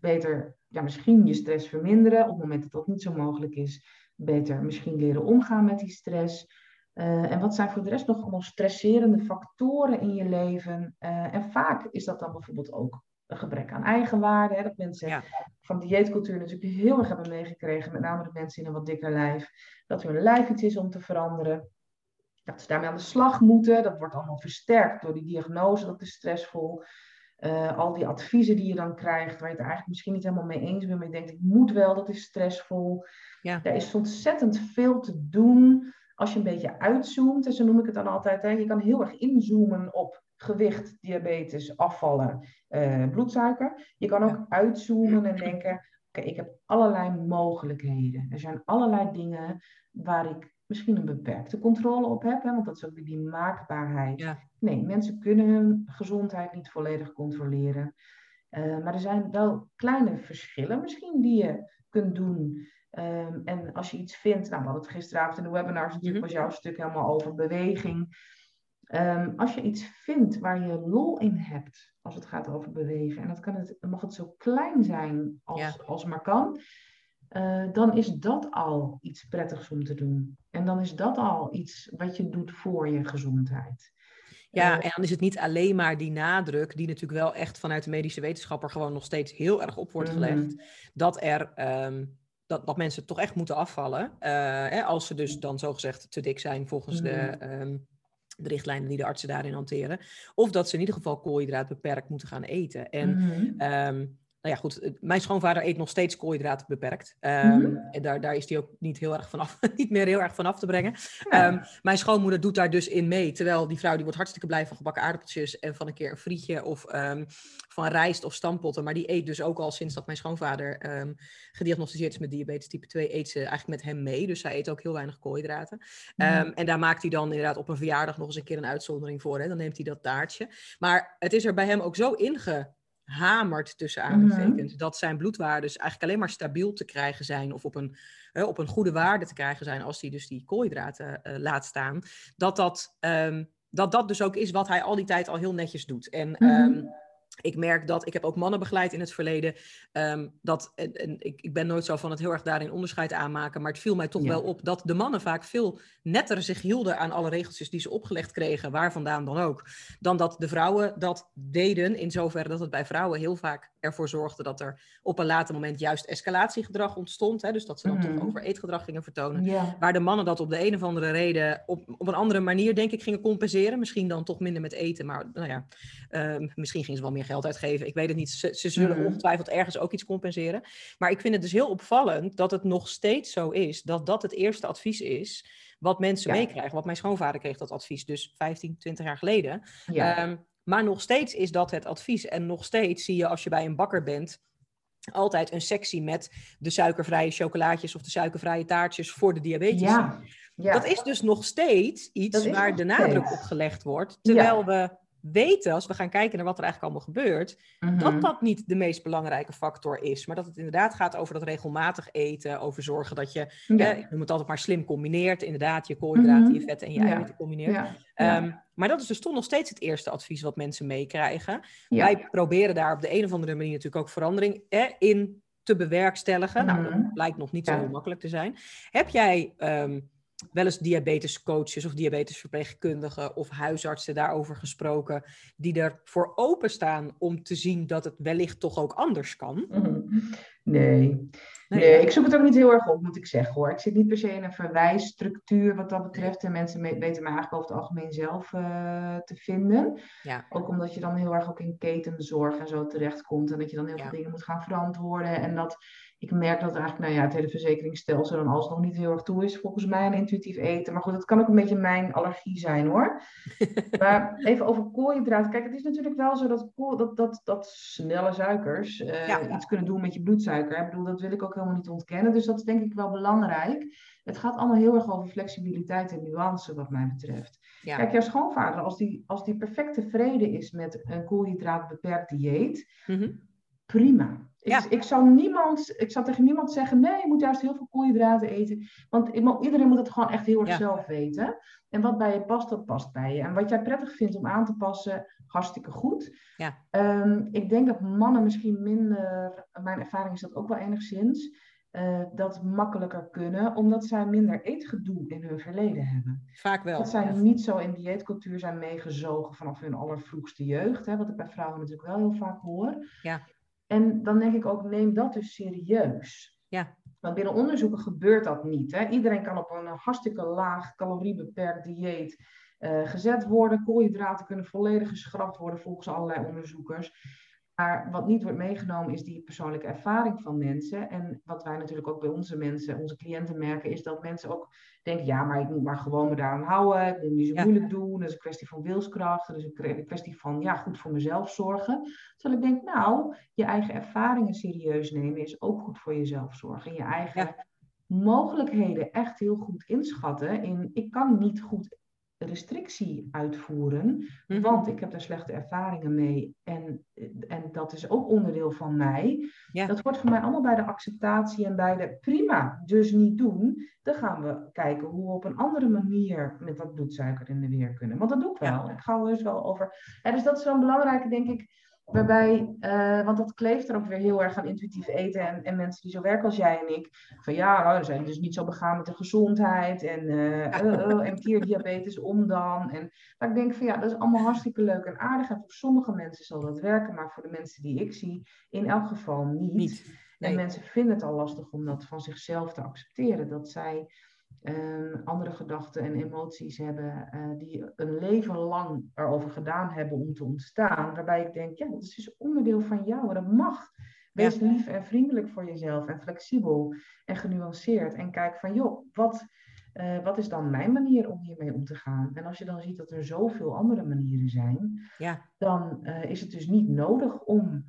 beter ja, misschien je stress verminderen. Op het moment dat dat niet zo mogelijk is, beter misschien leren omgaan met die stress. Uh, en wat zijn voor de rest nog allemaal stresserende factoren in je leven? Uh, en vaak is dat dan bijvoorbeeld ook een gebrek aan eigenwaarde. Hè? Dat mensen ja. van dieetcultuur natuurlijk heel erg hebben meegekregen, met name de mensen in een wat dikker lijf, dat hun lijf iets is om te veranderen. Dat ze daarmee aan de slag moeten. Dat wordt allemaal versterkt door die diagnose, dat is stressvol. Uh, al die adviezen die je dan krijgt, waar je het eigenlijk misschien niet helemaal mee eens bent, maar je denkt, ik moet wel, dat is stressvol. Ja. Er is ontzettend veel te doen als je een beetje uitzoomt. En zo noem ik het dan altijd. Hè, je kan heel erg inzoomen op gewicht, diabetes, afvallen, uh, bloedsuiker. Je kan ook uitzoomen en denken, oké, ik heb allerlei mogelijkheden. Er zijn allerlei dingen waar ik misschien een beperkte controle op heb, hè, want dat is ook die maakbaarheid. Ja. Nee, mensen kunnen hun gezondheid niet volledig controleren. Uh, maar er zijn wel kleine verschillen misschien die je kunt doen. Um, en als je iets vindt, nou, we hadden het gisteravond in de webinars natuurlijk, mhm. was jouw stuk helemaal over beweging. Um, als je iets vindt waar je lol in hebt, als het gaat over bewegen, en dat kan het, mag het zo klein zijn als, ja. als maar kan, uh, dan is dat al iets prettigs om te doen. En dan is dat al iets wat je doet voor je gezondheid. Ja, eh, en dan is het niet alleen maar die nadruk, die natuurlijk wel echt vanuit de medische wetenschapper gewoon nog steeds heel erg op wordt gelegd, mm. dat er. Um, dat, dat mensen toch echt moeten afvallen. Uh, hè, als ze dus dan zogezegd te dik zijn volgens mm. de um, de richtlijnen die de artsen daarin hanteren. Of dat ze in ieder geval koolhydraat beperkt moeten gaan eten. En mm nou ja, goed, mijn schoonvader eet nog steeds koolhydraten beperkt. Um, En daar, daar is hij ook niet, heel erg vanaf, niet meer heel erg van af te brengen. Ehm, mijn schoonmoeder doet daar dus in mee. Terwijl die vrouw die wordt hartstikke blij van gebakken aardappeltjes en van een keer een frietje of um, van rijst of stampotten. Maar die eet dus ook al sinds dat mijn schoonvader gediagnosticeerd is met diabetes type 2, eet ze eigenlijk met hem mee. Dus zij eet ook heel weinig koolhydraten. En daar maakt hij dan inderdaad op een verjaardag nog eens een keer een uitzondering voor. Hè? Dan neemt hij dat taartje. Maar het is er bij hem ook zo inge hamert tussen mhm. aanhalingstekens. Dat zijn bloedwaardes eigenlijk alleen maar stabiel te krijgen zijn of op een, op een goede waarde te krijgen zijn als hij dus die koolhydraten uh, laat staan. Dat dat, um, dat dat dus ook is wat hij al die tijd al heel netjes doet. En mm ik merk dat, ik heb ook mannen begeleid in het verleden, um, dat, en, en ik, ik, ben nooit zo van het heel erg daarin onderscheid aanmaken, maar het viel mij toch wel op dat de mannen vaak veel netter zich hielden aan alle regeltjes die ze opgelegd kregen, waar vandaan dan ook, dan dat de vrouwen dat deden, in zoverre dat het bij vrouwen heel vaak ervoor zorgde dat er op een later moment juist escalatiegedrag ontstond, hè, dus dat ze dan toch mhm. over eetgedrag gingen vertonen, waar de mannen dat op de een of andere reden op, op een andere manier, denk ik, gingen compenseren, misschien dan toch minder met eten, maar nou ja, uh, misschien gingen ze wel meer geld uitgeven. Ik weet het niet. Ze, ze zullen mm. ongetwijfeld ergens ook iets compenseren. Maar ik vind het dus heel opvallend dat het nog steeds zo is dat dat het eerste advies is wat mensen meekrijgen. Wat mijn schoonvader kreeg dat advies dus 15, 20 jaar geleden. Ehm, maar nog steeds is dat het advies. En nog steeds zie je als je bij een bakker bent altijd een sectie met de suikervrije chocolaatjes of de suikervrije taartjes voor de diabetes. Ja. ja. Dat is dus nog steeds iets waar de nadruk op gelegd wordt. Terwijl we weten, als we gaan kijken naar wat er eigenlijk allemaal gebeurt, dat mhm. dat niet de meest belangrijke factor is. Maar dat het inderdaad gaat over dat regelmatig eten, over zorgen dat je, ja. je moet altijd maar slim combineert, inderdaad, je koolhydraten, mhm. je vetten en je eiwitten combineert. Um, maar dat is dus toch nog steeds het eerste advies wat mensen meekrijgen. Wij proberen daar op de een of andere manier natuurlijk ook verandering in te bewerkstelligen. Nou, dat mhm. blijkt nog niet zo heel makkelijk te zijn. Heb jij... Um, wel eens diabetescoaches of diabetesverpleegkundigen of huisartsen daarover gesproken, die ervoor openstaan om te zien dat het wellicht toch ook anders kan? Mhm. Nee. Nee, ik zoek het ook niet heel erg op, moet ik zeggen hoor. Ik zit niet per se in een verwijsstructuur wat dat betreft. En mensen weten mij eigenlijk over het algemeen zelf uh, te vinden. Ja. Ook omdat je dan heel erg ook in ketenzorg en zo terechtkomt. En dat je dan heel veel dingen moet gaan verantwoorden. En dat ik merk dat eigenlijk, nou ja, het hele verzekeringsstelsel dan alsnog niet heel erg toe is, volgens mij, aan intuïtief eten. Maar goed, dat kan ook een beetje mijn allergie zijn hoor. maar even over koolhydraten. Kijk, het is natuurlijk wel zo dat, dat, dat, dat snelle suikers uh, iets kunnen doen met je Ik bedoel, dat wil ik ook helemaal niet ontkennen. Dus dat is denk ik wel belangrijk. Het gaat allemaal heel erg over flexibiliteit en nuance, wat mij betreft. Kijk, jouw schoonvader, als die, als die perfect tevreden is met een koolhydraatbeperkt dieet, mhm. Prima. Ik, ja. ik, zou niemand, ik zou tegen niemand zeggen, nee, je moet juist heel veel koolhydraten eten. Want iedereen moet het gewoon echt heel erg zelf weten. En wat bij je past, dat past bij je. En wat jij prettig vindt om aan te passen, hartstikke goed. Ja. Um, ik denk dat mannen misschien minder, mijn ervaring is dat ook wel enigszins, uh, dat makkelijker kunnen, omdat zij minder eetgedoe in hun verleden hebben. Vaak wel. Dat zij niet zo in dieetcultuur zijn meegezogen vanaf hun allervroegste jeugd, hè, wat ik bij vrouwen natuurlijk wel heel vaak hoor. Ja. En dan denk ik ook, neem dat dus serieus. Ja. Want binnen onderzoeken gebeurt dat niet. Hè? Iedereen kan op een hartstikke laag caloriebeperkt dieet uh, gezet worden. Koolhydraten kunnen volledig geschrapt worden volgens allerlei onderzoekers. Maar wat niet wordt meegenomen is die persoonlijke ervaring van mensen. En wat wij natuurlijk ook bij onze mensen, onze cliënten merken, is dat mensen ook denken, ja, maar ik moet maar gewoon me daaraan houden. Ik moet niet zo moeilijk doen. Dat is een kwestie van wilskracht. Dat is een kwestie van, ja, goed voor mezelf zorgen. Terwijl ik denk, nou, je eigen ervaringen serieus nemen is ook goed voor jezelf zorgen. Je eigen mogelijkheden echt heel goed inschatten. In, ik kan niet goed restrictie uitvoeren, mhm. want ik heb daar slechte ervaringen mee en, en dat is ook onderdeel van mij. Dat wordt voor mij allemaal bij de acceptatie en bij de prima, dus niet doen. Dan gaan we kijken hoe we op een andere manier met dat bloedsuiker in de weer kunnen. Want dat doe ik wel. Ik ga er dus wel over. dus dat is wel een belangrijke, denk ik, Waarbij, uh, want dat kleeft er ook weer heel erg aan intuïtief eten. En, en mensen die zo werken als jij en ik. Van ja, nou, zijn dus niet zo begaan met de gezondheid. En, uh, uh, en om dan. En, maar ik denk van ja, dat is allemaal hartstikke leuk en aardig. En voor sommige mensen zal dat werken. Maar voor de mensen die ik zie, in elk geval niet. niet. En mensen vinden het al lastig om dat van zichzelf te accepteren. Dat zij ehm, andere gedachten en emoties hebben, uh, die een leven lang erover gedaan hebben om te ontstaan, waarbij ik denk, ja, dat is dus onderdeel van jou, dat mag. Wees lief en vriendelijk voor jezelf en flexibel en genuanceerd en kijk van, joh, wat, uh, wat is dan mijn manier om hiermee om te gaan? En als je dan ziet dat er zoveel andere manieren zijn, ja. dan uh, is het dus niet nodig om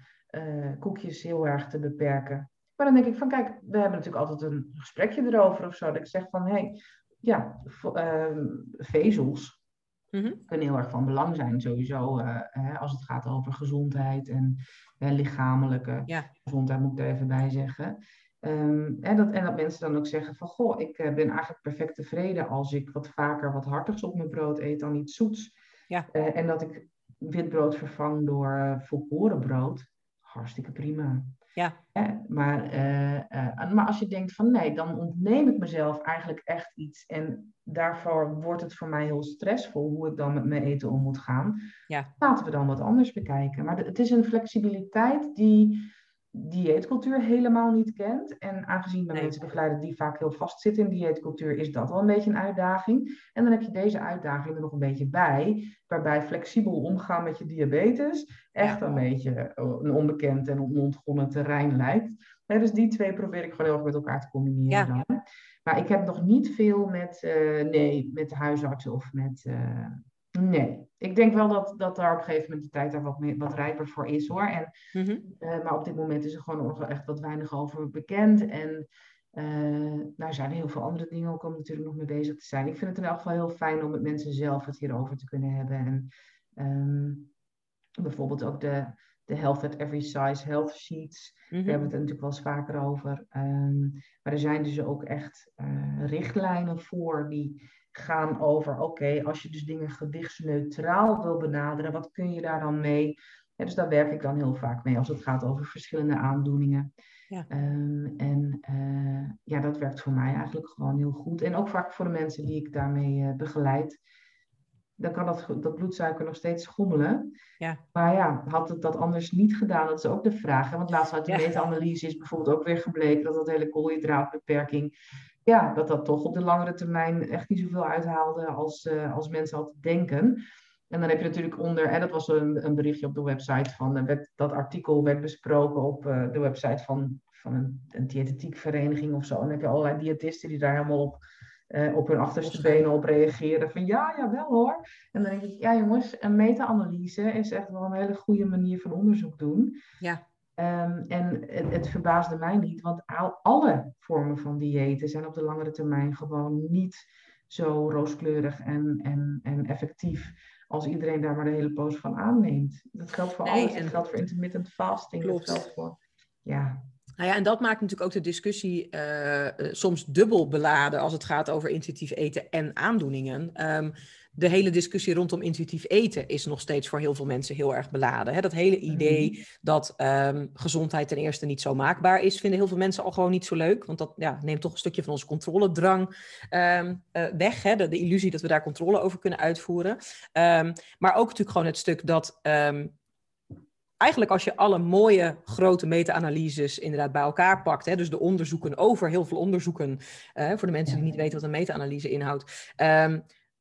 koekjes heel erg te beperken. Maar dan denk ik van, kijk, we hebben natuurlijk altijd een gesprekje erover of zo. Dat ik zeg van, hé, hey, ja, uh, vezels -hmm. kunnen heel erg van belang zijn sowieso. Uh, hè, als het gaat over gezondheid en uh, lichamelijke ja. gezondheid, moet ik er even bij zeggen. Um, en, dat, en dat mensen dan ook zeggen van, goh, ik uh, ben eigenlijk perfect tevreden als ik wat vaker wat hartigs op mijn brood eet dan iets zoets. Ja. Uh, en dat ik wit brood vervang door volkoren brood. Hartstikke prima. Ja. maar, uh, maar als je denkt van nee, dan ontneem ik mezelf eigenlijk echt iets. En daarvoor wordt het voor mij heel stressvol hoe ik dan met mijn eten om moet gaan. Ja. Laten we dan wat anders bekijken. Maar het is een flexibiliteit die dieetcultuur helemaal niet kent. En aangezien we Nee. mensen begeleiden die vaak heel vastzitten in dieetcultuur, is dat wel een beetje een uitdaging. En dan heb je deze uitdaging er nog een beetje bij, waarbij flexibel omgaan met je diabetes echt een beetje eh, een onbekend en onontgonnen terrein lijkt. Dus die twee probeer ik gewoon heel erg met elkaar te combineren. Ja. dan. Maar ik heb nog niet veel met, eh, nee, met de huisartsen of met... eh, nee, ik denk wel dat, dat daar op een gegeven moment de tijd daar wat, meer, wat rijper voor is hoor. En Mhm. uh, maar op dit moment is er gewoon echt wat weinig over bekend. En uh, daar zijn heel veel andere dingen ook om natuurlijk nog mee bezig te zijn. Ik vind het in elk geval heel fijn om met mensen zelf het hierover te kunnen hebben. En um, bijvoorbeeld ook de, de Health at Every Size Health Sheets. Mhm. Daar hebben we het natuurlijk wel eens vaker over. Um, maar er zijn dus ook echt uh, richtlijnen voor die gaan over, oké, okay, als je dus dingen gewichtsneutraal wil benaderen, wat kun je daar dan mee? Ja, dus daar werk ik dan heel vaak mee als het gaat over verschillende aandoeningen. Ja. Um, en uh, ja, dat werkt voor mij eigenlijk gewoon heel goed. En ook vaak voor de mensen die ik daarmee uh, begeleid. Dan kan dat, dat bloedsuiker nog steeds schommelen. Ja. Maar ja, had het dat anders niet gedaan? Dat is ook de vraag. Hè? Want laatst uit de meta-analyse is bijvoorbeeld ook weer gebleken dat dat hele koolhydraatbeperking ja, dat dat toch op de langere termijn echt niet zoveel uithaalde als, uh, als mensen altijd denken. En dan heb je natuurlijk onder, en dat was een, een berichtje op de website van, uh, werd, dat artikel werd besproken op uh, de website van, van een, een diëtetiekvereniging of zo. En dan heb je allerlei diëtisten die daar helemaal op, op hun achterste benen op reageren. Van ja, jawel hoor. En dan denk ik, ja jongens, een meta-analyse is echt wel een hele goede manier van onderzoek doen. Ja. Um, en het, het, verbaasde mij niet, want al, alle vormen van diëten zijn op de langere termijn gewoon niet zo rooskleurig en, en, en effectief als iedereen daar maar de hele poos van aanneemt. Dat geldt voor Nee, alles. Dat geldt voor intermittent fasting. Klopt. Dat geldt voor... Ja, Nou ja, en dat maakt natuurlijk ook de discussie eh, eh, soms dubbel beladen als het gaat over intuïtief eten en aandoeningen. Ehm, de hele discussie rondom intuïtief eten is nog steeds voor heel veel mensen heel erg beladen. Hè? Dat hele idee dat ehm, gezondheid ten eerste niet zo maakbaar is, vinden heel veel mensen al gewoon niet zo leuk. Want dat ja, neemt toch een stukje van onze controledrang ehm, eh, weg. Hè? De, de illusie dat we daar controle over kunnen uitvoeren. Ehm, maar ook natuurlijk gewoon het stuk dat eigenlijk als je alle mooie grote meta-analyses inderdaad bij elkaar pakt, hè, dus de onderzoeken over heel veel onderzoeken, eh, voor de mensen die niet weten wat een meta-analyse inhoudt,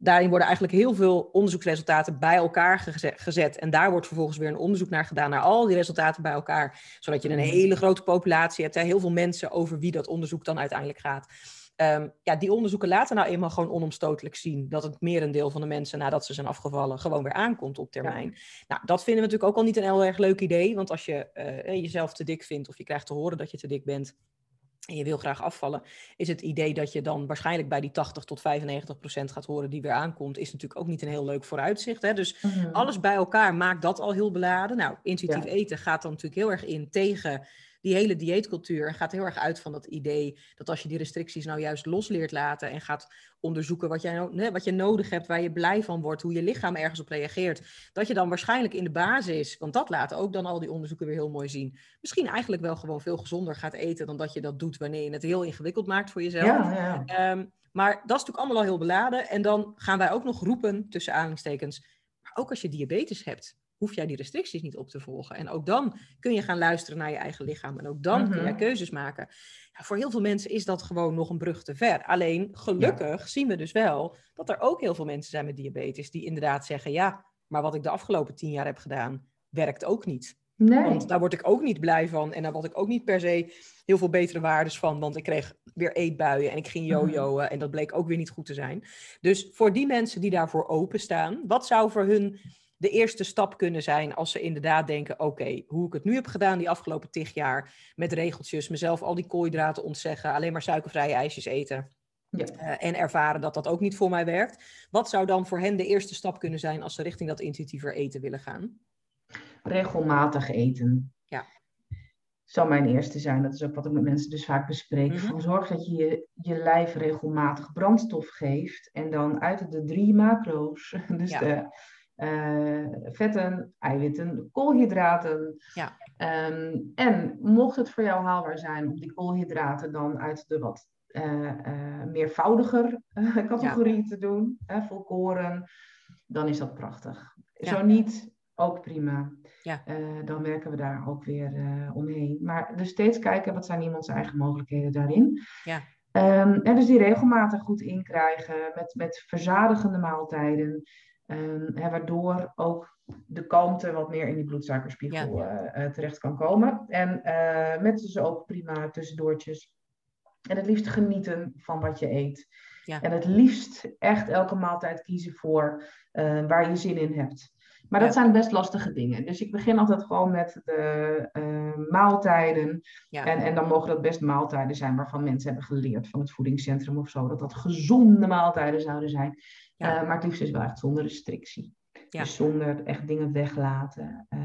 daarin worden eigenlijk heel veel onderzoeksresultaten bij elkaar geze- gezet. En daar wordt vervolgens weer een onderzoek naar gedaan, naar al die resultaten bij elkaar, zodat je een hele grote populatie hebt, hè, heel veel mensen over wie dat onderzoek dan uiteindelijk gaat. Ehm, ja, die onderzoeken laten nou eenmaal gewoon onomstotelijk zien dat het merendeel van de mensen nadat ze zijn afgevallen gewoon weer aankomt op termijn. Nou, dat vinden we natuurlijk ook al niet een heel erg leuk idee, want als je eh, jezelf te dik vindt of je krijgt te horen dat je te dik bent en je wil graag afvallen, is het idee dat je dan waarschijnlijk bij die 80 tot 95 procent gaat horen die weer aankomt, is natuurlijk ook niet een heel leuk vooruitzicht. Hè? Dus Mhm. alles bij elkaar maakt dat al heel beladen. Nou, intuïtief Ja. eten gaat dan natuurlijk heel erg in tegen die hele dieetcultuur. Gaat heel erg uit van dat idee dat als je die restricties nou juist los leert laten en gaat onderzoeken wat, jij nou, nee, wat je nodig hebt, waar je blij van wordt, hoe je lichaam ergens op reageert, dat je dan waarschijnlijk in de basis, want dat laten ook dan al die onderzoeken weer heel mooi zien, misschien eigenlijk wel gewoon veel gezonder gaat eten dan dat je dat doet wanneer je het heel ingewikkeld maakt voor jezelf. ja, ja. Ehm, maar dat is natuurlijk allemaal al heel beladen. En dan gaan wij ook nog roepen, tussen aanhalingstekens, maar ook als je diabetes hebt. Hoef jij die restricties niet op te volgen. En ook dan kun je gaan luisteren naar je eigen lichaam. En ook dan kun jij mhm. keuzes maken. Ja, voor heel veel mensen is dat gewoon nog een brug te ver. Alleen gelukkig zien we dus wel dat er ook heel veel mensen zijn met diabetes die inderdaad zeggen: ja, maar wat ik de afgelopen tien jaar heb gedaan, werkt ook niet. Nee. Want daar word ik ook niet blij van. En daar word ik ook niet per se heel veel betere waardes van. Want ik kreeg weer eetbuien en ik ging mhm. jojoen. En dat bleek ook weer niet goed te zijn. Dus voor die mensen die daarvoor openstaan, wat zou voor hun de eerste stap kunnen zijn als ze inderdaad denken: oké, hoe ik het nu heb gedaan die afgelopen tig jaar met regeltjes, mezelf al die koolhydraten ontzeggen, alleen maar suikervrije ijsjes eten. Ja. Eh, en ervaren dat dat ook niet voor mij werkt. Wat zou dan voor hen de eerste stap kunnen zijn als ze richting dat intuïtiever eten willen gaan? Regelmatig eten. Ja. Zou mijn eerste zijn. Dat is ook wat ik met mensen dus vaak bespreek. Mhm. Van zorg dat je, je je lijf regelmatig brandstof geeft. En dan uit de drie macro's, dus de uh, vetten, eiwitten, koolhydraten. Ja. Ehm, en mocht het voor jou haalbaar zijn om die koolhydraten dan uit de wat uh, uh, meervoudiger categorie te doen, volkoren, dan is dat prachtig. Zo niet, ook prima. Ja. dan werken we daar ook weer omheen. Maar dus steeds kijken, wat zijn iemands eigen mogelijkheden daarin? Ja. Um, en dus die regelmatig goed inkrijgen met, met verzadigende maaltijden. Um, hè, waardoor ook de kalmte wat meer in die bloedsuikerspiegel ja. uh, terecht kan komen. En uh, met dus ook prima tussendoortjes. En het liefst genieten van wat je eet. Ja. En het liefst echt elke maaltijd kiezen voor waar je zin in hebt. Maar dat zijn best lastige dingen. Dus ik begin altijd gewoon met de maaltijden. En, en dan mogen dat best maaltijden zijn waarvan mensen hebben geleerd van het voedingscentrum of zo. Dat dat gezonde maaltijden zouden zijn. Ja. Uh, maar het liefst is wel echt zonder restrictie. Ja. Dus zonder echt dingen weglaten. Uh,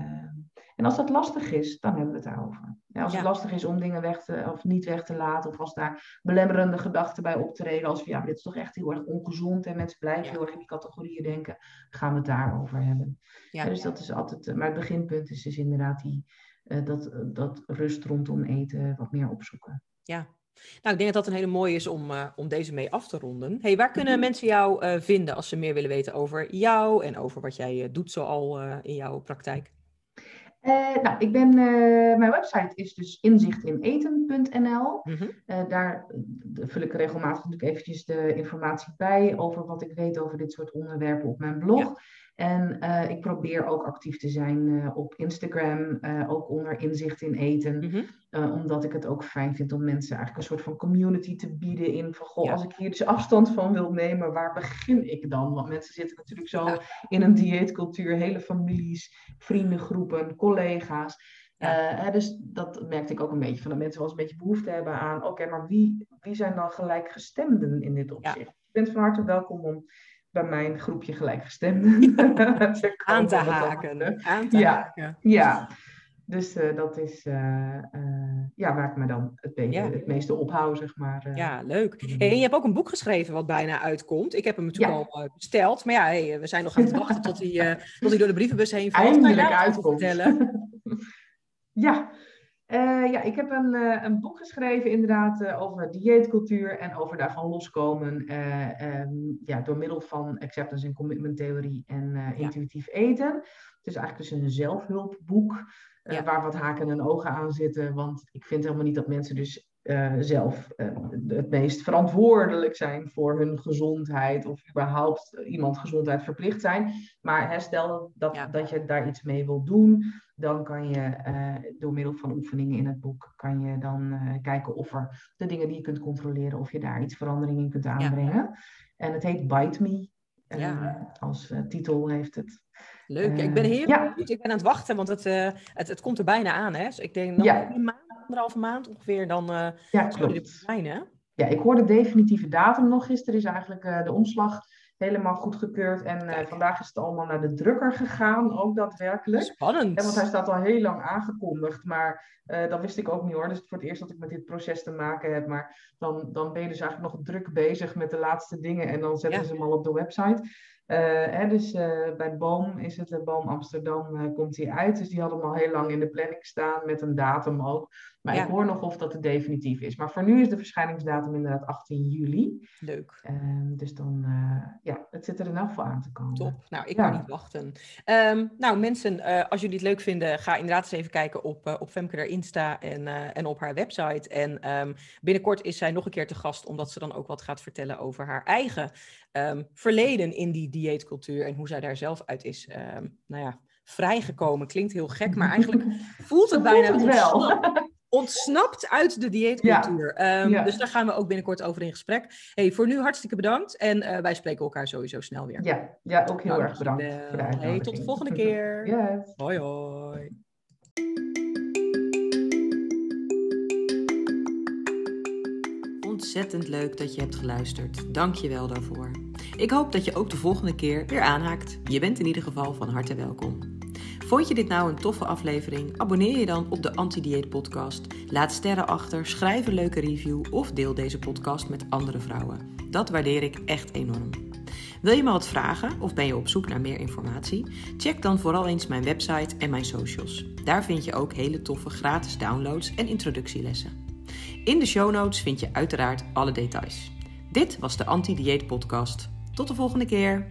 en als dat lastig is, dan hebben we het daarover. Ja, als het lastig is om dingen weg te, of niet weg te laten, of als daar belemmerende gedachten bij optreden, als van ja, dit is toch echt heel erg ongezond en mensen blijven heel erg in die categorieën denken, gaan we het daarover hebben. Ja. dus dat is altijd, uh, maar het beginpunt is dus inderdaad die, dat, dat rust rondom eten wat meer opzoeken. Ja, nou, ik denk dat dat een hele mooie is om, uh, om deze mee af te ronden. Hey, waar kunnen mhm. mensen jou uh, vinden als ze meer willen weten over jou en over wat jij uh, doet zoal in jouw praktijk? nou, ik ben, mijn website is dus inzichtineten.nl. Mm -hmm. daar vul ik regelmatig natuurlijk eventjes de informatie bij over wat ik weet over dit soort onderwerpen op mijn blog. Ja. En uh, ik probeer ook actief te zijn uh, op Instagram, uh, ook onder inzicht in eten. Mm -hmm. omdat ik het ook fijn vind om mensen eigenlijk een soort van community te bieden in van, goh, ja. als ik hier dus afstand van wil nemen, waar begin ik dan? Want mensen zitten natuurlijk zo ja. in een dieetcultuur, hele families, vriendengroepen, collega's. Ja. dus dat merkte ik ook een beetje, van dat mensen wel eens een beetje behoefte hebben aan, oké, maar wie, wie zijn dan gelijkgestemden in dit opzicht? Je bent van harte welkom om bij mijn groepje gelijkgestemden aan te haken. Aan te ja, haken. Ja, dus uh, dat is uh, uh, ja, waar ik me dan het, beetje, ja. het meeste ophoud, zeg maar. ja, leuk. Hey, en je hebt ook een boek geschreven wat bijna uitkomt. Ik heb hem natuurlijk ja. al besteld. Maar ja, hey, we zijn nog aan het wachten tot hij, tot hij door de brievenbus heen valt. Eindelijk uitkomt. ja, uh, ja, ik heb een, uh, een boek geschreven inderdaad uh, over dieetcultuur en over daarvan loskomen um, ja, door middel van acceptance en commitment theorie en intuïtief eten. Het is eigenlijk dus een zelfhulpboek ja. waar wat haken en ogen aan zitten, want ik vind helemaal niet dat mensen dus zelf het meest verantwoordelijk zijn voor hun gezondheid of überhaupt iemand gezondheid verplicht zijn. Maar stel dat, ja. dat je daar iets mee wil doen, dan kan je uh, door middel van oefeningen in het boek, kan je dan kijken of er de dingen die je kunt controleren, of je daar iets verandering in kunt aanbrengen. Ja. En het heet Bite Me. Ja. Als titel heeft het. Leuk, ik ben heel benieuwd. Ik ben aan het wachten, want het, het, het komt er bijna aan. Hè? Dus ik denk maand, anderhalve maand ongeveer, dan ja, klopt. zijn, hè? Ja, ik hoorde de definitieve datum nog. Gisteren is eigenlijk de omslag helemaal goedgekeurd. En uh, vandaag is het allemaal naar de drukker gegaan, ook daadwerkelijk. Spannend. En want hij staat al heel lang aangekondigd, maar uh, dat wist ik ook niet hoor. Dus voor het eerst dat ik met dit proces te maken heb. Maar dan, dan ben je dus eigenlijk nog druk bezig met de laatste dingen en dan zetten ze hem al op de website. Uh, hè, dus bij Boom is het, Boom Amsterdam komt hij uit. Dus die hadden hem al heel lang in de planning staan met een datum ook. Maar ik hoor nog of dat het definitief is. Maar voor nu is de verschijningsdatum inderdaad 18 juli. Leuk. Um, dus dan, uh, ja, het zit er in elk geval aan te komen. Top. Nou, ik kan niet wachten. Um, nou, mensen, uh, als jullie het leuk vinden, ga inderdaad eens even kijken op, uh, op Femke Insta en, en op haar website. En um, binnenkort is zij nog een keer te gast, omdat ze dan ook wat gaat vertellen over haar eigen verleden in die dieetcultuur en hoe zij daar zelf uit is, nou ja, vrijgekomen. Klinkt heel gek, maar eigenlijk voelt het bijna het wel. ontsnapt uit de dieetcultuur. Ja. Um, ja. Dus daar gaan we ook binnenkort over in gesprek. Hey, voor nu hartstikke bedankt en uh, wij spreken elkaar sowieso snel weer. Ja, ja ook heel nou, erg bedankt. Voor de hey, tot de volgende keer. Yes. Hoi hoi. Ontzettend leuk dat je hebt geluisterd. Dank je wel daarvoor. Ik hoop dat je ook de volgende keer weer aanhaakt. Je bent in ieder geval van harte welkom. Vond je dit nou een toffe aflevering? Abonneer je dan op de Anti-Dieet Podcast. Laat sterren achter, schrijf een leuke review of deel deze podcast met andere vrouwen. Dat waardeer ik echt enorm. Wil je me wat vragen of ben je op zoek naar meer informatie? Check dan vooral eens mijn website en mijn socials. Daar vind je ook hele toffe gratis downloads en introductielessen. In de show notes vind je uiteraard alle details. Dit was de Anti-Dieet Podcast. Tot de volgende keer.